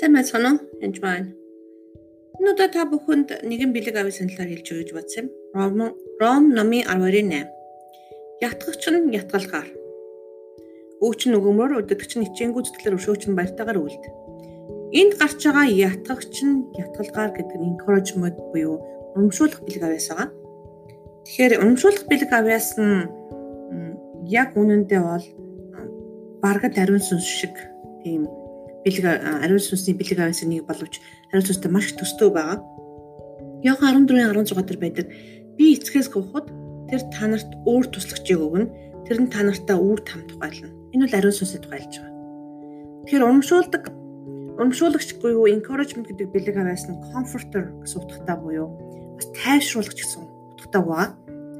Сайн байцгаана уу? Энд байна. Удаа та бүхэнд нэгэн бэлэг авийн саналаар хэлж өгье гэж бодсон юм. Ром Ром номын 12-8. Ятгагч нь ятгалгаар. Өвч нь өгөөмөр өдөгч нь хичээнгүү зүтгэлээр өшөөч нь баяртайгаар үлд. Энд гарч байгаа ятгагч нь ятгалгаар гэдэг нь encouragement буюу урамшуулах бэлэг авьяас байгаа. Тэгэхээр урамшуулах бэлэг авьяас нь яг үнэндээ бол баргад ариун сүнс шиг тийм бэлэг ариун сүнсний бэлэг авьяас нэг боловч ариун сүнстэй маш төстэй байгаа. Йохан 14-ийн 16 дээр байдаг. Би эцгээс гуйхад тэр та нарт өөр туслагчийг өгнө. Тэр нь та нартаа үүр там тухайлна. Энэ бол ариун сүнсэд тухайлж байгаа. Тэгэхээр урамшуулдаг урамшуулагч буюу encouragement гэдэг бэлэг авьяас нь comforter гэсэн утгатай буюу бас тайвшруулагч гэсэн утгатай байгаа.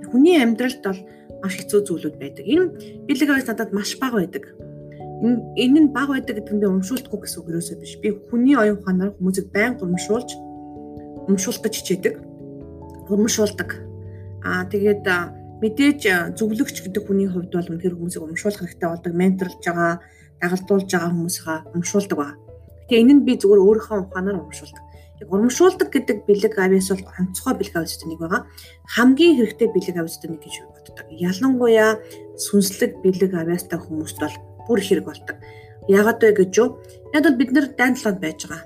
Хүний амьдралд бол маш хэцүү зүйлүүд байдаг. Энэ бэлэг авьяас надад маш бага байдаг энэ нь баг байдаг гэдэг нь би урамшуулдаггүй гэсэн үг юусоо биш. Би хүний оюун ухаанаар хүмүүсийг байн урамшуулж урамшуулах гэж хичээдэг. Урамшуулдаг. Аа тэгээд мэдээж зөвлөгч гэдэг хүний хувьд бол үнэхээр хүмүүсийг урамшуулах хэрэгтэй болдог. Менторлж байгаа, дагалдуулж байгаа хүмүүсээ урамшуулдаг ба. Тэгээ энэ нь би зүгээр өөрийнхөө ухаанаар урамшуулдаг. Яг урамшуулдаг гэдэг бэлэг авьяас бол онцгой бэлэг авьяастай нэг байгаа. Хамгийн хэрэгтэй бэлэг авьяастай нэг гэж боддог. Ялангуяа сүнслэг бэлэг авьяастай хүмүүст бол бүр хэрэг болдог. Яагаад вэ гэж юу? Яг бол бид нэр дайн талаад байж байгаа.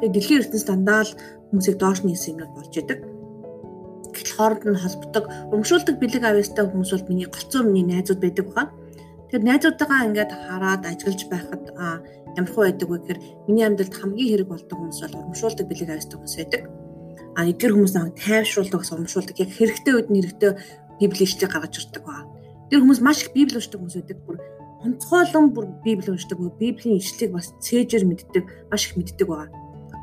Тэгээ дэлхийн ертөнцийн дандаа л хүмүүсийг доош нь хийсэн юмнууд болж идэг. Гэтэл хооронд нь холбогддог, өмшүүлдэг бэлэг авьяастай хүмүүс бол миний голцоо миний найзууд байдаг баа. Тэр найзуудтайгаа ингээд хараад ажиглаж байхад ямар хөө байдаг вэ гэхээр миний амьдралд хамгийн хэрэг болдог хүмүүс бол өмшүүлдэг бэлэг авьяастай хүмүүс байдаг. А эдгээр хүмүүс намайг тайвшруулдаг өмшүүлдэг яг хэрэгтэй үед нь хэрэгтэй библи ишлэг гаргаж ирдэг баа. Тэр хүмүүс маш их библи уншдаг хүмүүс байдаг. Бүр онцгойлон бүр Библи уншдаг, Библийн ишлэгийг бас цээжээр мэддэг, маш их мэддэг байгаа.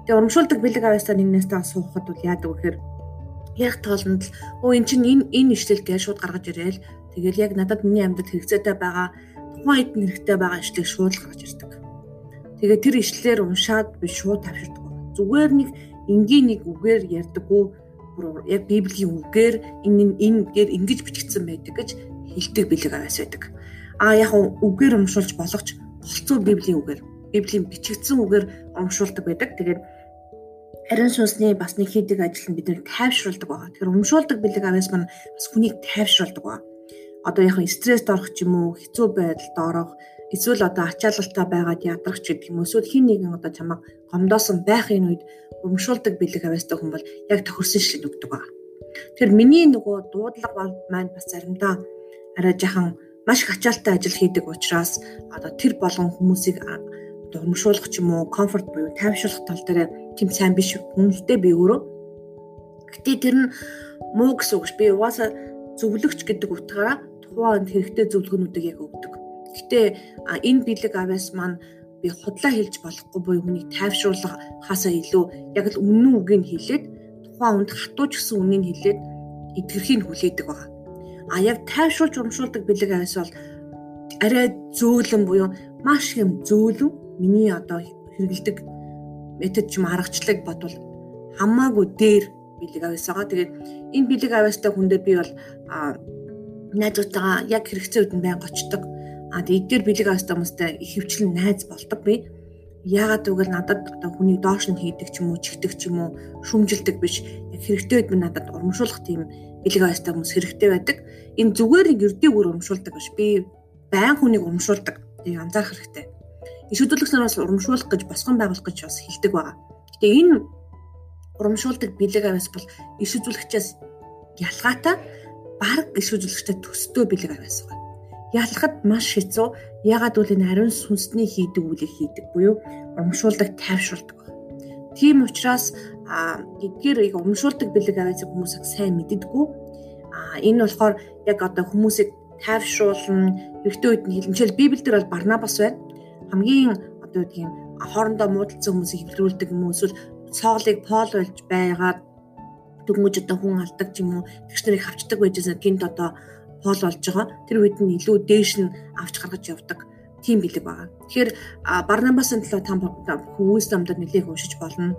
Тэгээ урамшуулдаг бэлэг авьяасаа нэгнээс таа суухад бол яадаг вэ гэхээр яг тоолонд л өө эн чинь энэ энэ ишлэл гэж шууд гаргаж ирээл тэгэл яг надад миний амьдрал хэрэгцээтэй байгаа тухайн хэд хэрэгтэй байгаа ишлэгийг шууд гаргаж ирдэг. Тэгээ тэр ишлэлээр уншаад би шууд тавьширдаг. Зүгээр нэг энгийн нэг үгээр ярьдаггүй яг Библийн үгээр энэ энэ гээр ингэж бичигдсэн байдаг гэж хэлдэг бэлэг аваас байдаг а яг үгээр уншуулж болгоч болцоо библийн үгээр библийн бичигдсэн үгээр уншуулдаг байдаг. Тэгээд ариун сүнсний бас нэг хийдэг ажил нь биднийг тайвшруулдаг байгаа. Тэгэхээр уншуулдаг бэлэг авьяас маань бас хүнийг тайвшруулдаг байгаа. Одоо яг стресст орох ч юм уу, хэцүү байдалд орох, эсвэл одоо ачаалалтай байгаад ядрах ч гэдэг юм. Эсвэл хин нэгэн одоо чамайг гомдоосон байхын үед уншуулдаг бэлэг авьяастай хүн бол яг тохирсон шил өгдөг байгаа. Тэгэхээр миний нөгөө дуудлага маань бас заримдаа арай жахан маш их ачаалттай ажил хийдэг учраас одоо тэр болгон хүмүүсийг урамшуулах ч юм уу комфорт буюу тайвшруулах тал дээр тийм сайн биш үнэлтэй би өөрөө. Гэтэ тэр нь муу гэсэн үг ш. Би угаасаа зөвлөгч гэдэг утгаараа тухайн хэрэгтэй зөвлөгөөнүүдийг яг өгдөг. Гэтэ энэ бэлэг авяас маань би худлаа хэлж болохгүй буюу хүнийг тайвшруулахаасаа илүү яг л үнэн үгийг хэлээд тухайн үнд хатууч гэсэн үнийг хэлээд эдгэрхийг хүлээдэг байгаа А яг тайвшруулж урамшуулдаг бэлэг авьяас бол арай зөөлөн буюу маш юм зөөлөн миний одоо хэрэгэлдэг метод ч юм аргачлалыг бодвол хамаагүй дээр бэлэг авьяас байгаа. Тэгээд энэ бэлэг авьяастай хүн дээр би бол найзуудтайгаа яг хэрэгцээ үед нь байн гочдог. А тэгээд эдгээр бэлэг авьяастай хүмүүстэй их хөвчлэн найз болдог би. Яагаад гэвэл надад одоо хүний доош нь хийдэг ч юм уу, чигдэг ч юм уу, шүмжилдэг биш. Хэрэгтэй минь надад урамшуулах тийм бэлэг авьяастай хүмүүс хэрэгтэй байдаг. Энэ зүгээр ердийг өөр урамшуулдаг биш. Би байн хүнийг урамшуулдаг. Тийг анзаарах хэрэгтэй. Иш хөдөлгөх санаас урамшуулах гэж босгон байгуулах гэж бас хэлдэг байгаа. Гэтэ энэ урамшуулдаг бэлэг авьяас бол иш үзүүлэгчээс ялгаатай баг иш үзүүлэгчтэй төстэй бэлэг авьяас байна. Ялахад маш хэцүү. Ягаад гэвэл энэ ариун сүнсний хийдэг үйлийг хийдэг буюу урамшуулдаг, тайвшруулдаг. Тийм учраас эдгээр урамшуулдаг бэлэг авьяасыг хүмүүс сайн мэддэггүй. А энэ болохоор яг одоо хүмүүсийг тайвшруулна, хэрэгтэй үед нь хэлмжэл Библиэлд бол Барнабас байна. Хамгийн одоо үгдгийн хоорондоо муудалцсан хүмүүсийг хэвлүүлдэг юм уу эсвэл цоолыг Пол болж байгаад дөнгөж одоо хүн алдаг юм уу тэгш нарыг хавчдаг байжсэн гинт одоо Пол болж байгаа. Тэр үед нь илүү дээш нь авч гаргаж явдаг тийм бэлэг байгаа. Тэгэхээр Барнабасын төлөө та хүмүүс намдад нэлээх уншиж болно.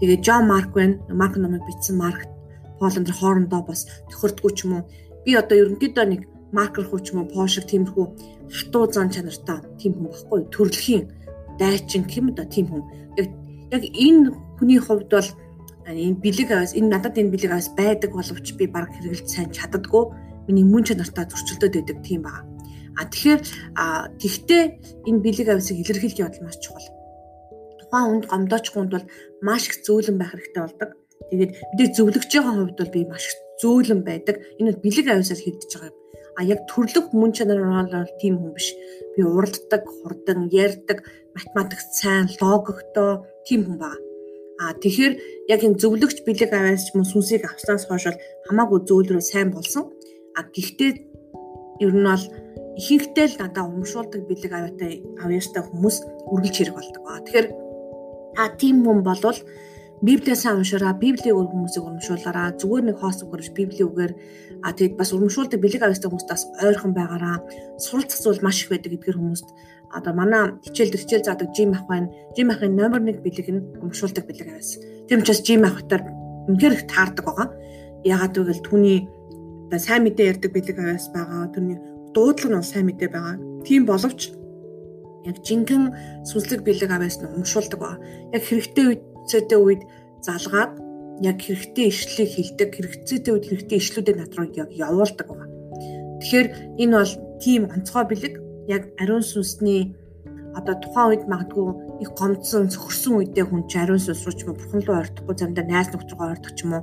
Тэгээ Жон Марк байна. Марк номыг бичсэн Марк Полонд хоорондоо бас тохирдгүй ч юм уу. Би одоо ерөнхийдөө нэг маркер хуу ч юм уу Пол шиг тиймэрхүү хатуу зан чанартай тийм хүн баггүй төрөлхийн дайчин гэм одоо тийм хүн. Яг энэ хүний хувьд бол энэ бэлэг аваас энэ надад энэ бэлэг аваас байдаг боловч би баг хэрэгэлж сайн чаддаггүй. Миний мөн чанартаа зөрчилдөд байдаг тийм байна. А тэгэхээр тэгтээ энэ бэлэг авьсыг илэрхийлэх явдал маш чухал. Тухайн хүнд гомдооч хүнд бол маш их зөөлөн байх хэрэгтэй болдог. Тэгээд бид зөвлөгчийн хувьд бол би маш их зөөлөн байдаг. Энэ бол бэлэг авьсаар хийгдэж байгаа юм. А яг төрлөх мөн чанар бол тийм хүн биш. Би уралддаг, хурдан, ярьдаг, математикс сайн, логиктой тийм хүн байна. А тэгэхээр яг энэ зөвлөгч бэлэг аваас ч мөн сүнсийг авснаас хойш хамаагүй зөөлрөө сайн болсон. А гэхдээ ер нь бол ихэнхдээ л надаа урамшуулдаг бэлэг аваатай авьяастай хүмүүс үргэлж хэрэг болдог ба. Тэгэхээр та тийм хүн болвол Библиэс уншаараа, Библийн үг хүмүүсийг урамшуулаараа, зүгээр нэг хоос өгөрч Библийн үгээр а тэгэд бас урамшуулдаг бэлэг авьяастай хүмүүстээс ойрхон байгаараа суралцах зүйл маш их байдаг эдгээр хүмүүст одоо манай хичээл хичээл заадаг жим ах байна. Жим ахын номер 1 бэлэг нь урамшуулдаг бэлэг авьяас. Тийм учраас жим ахтар үнэхээр их таардаг байгаа. Ягаад гэвэл түүний одоо сайн мэдээ ярьдаг бэлэг авьяас байгаа. Түүний дуудлага нь сайн мэдээ байгаа. Тийм боловч яг жинхэнэ сүнслэг бэлэг аваас нь умшуулдаг ба. Яг хэрэгтэй үедээ үед залгаад яг хэрэгтэй ишлэлийг хилдэг, хэрэгцээтэй үед хэрэгтэй ишлүүдээ над руу яг явуулдаг ба. Тэгэхээр энэ бол тийм онцгой бэлэг яг ариун сүнсний одоо тухайн үед магадгүй их гомдсон цөхөрсөн үедээ хүн чи ариун сүнс руу ч юм бурхан руу ойртохгүй замдаа найз нөхдөд ойртох ч юм уу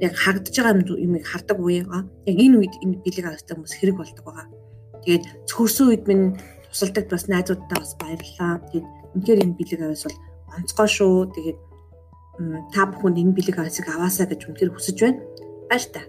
яг хагдж байгаа юмыг хардаг үега яг энэ үед энэ бэлэг авахтай хүмүүс хэрэг болдог байгаа. Тэгээд цөхөрсөн үед минь тусалдаг бас найзуудтай бас баярлалаа. Тэгээд үнэхээр энэ бэлэг аваас бол онцгой шүү. Тэгээд та бүхэнд энэ бэлэг аваасаа гэж үнэхээр хүсэж байна. Баяр та.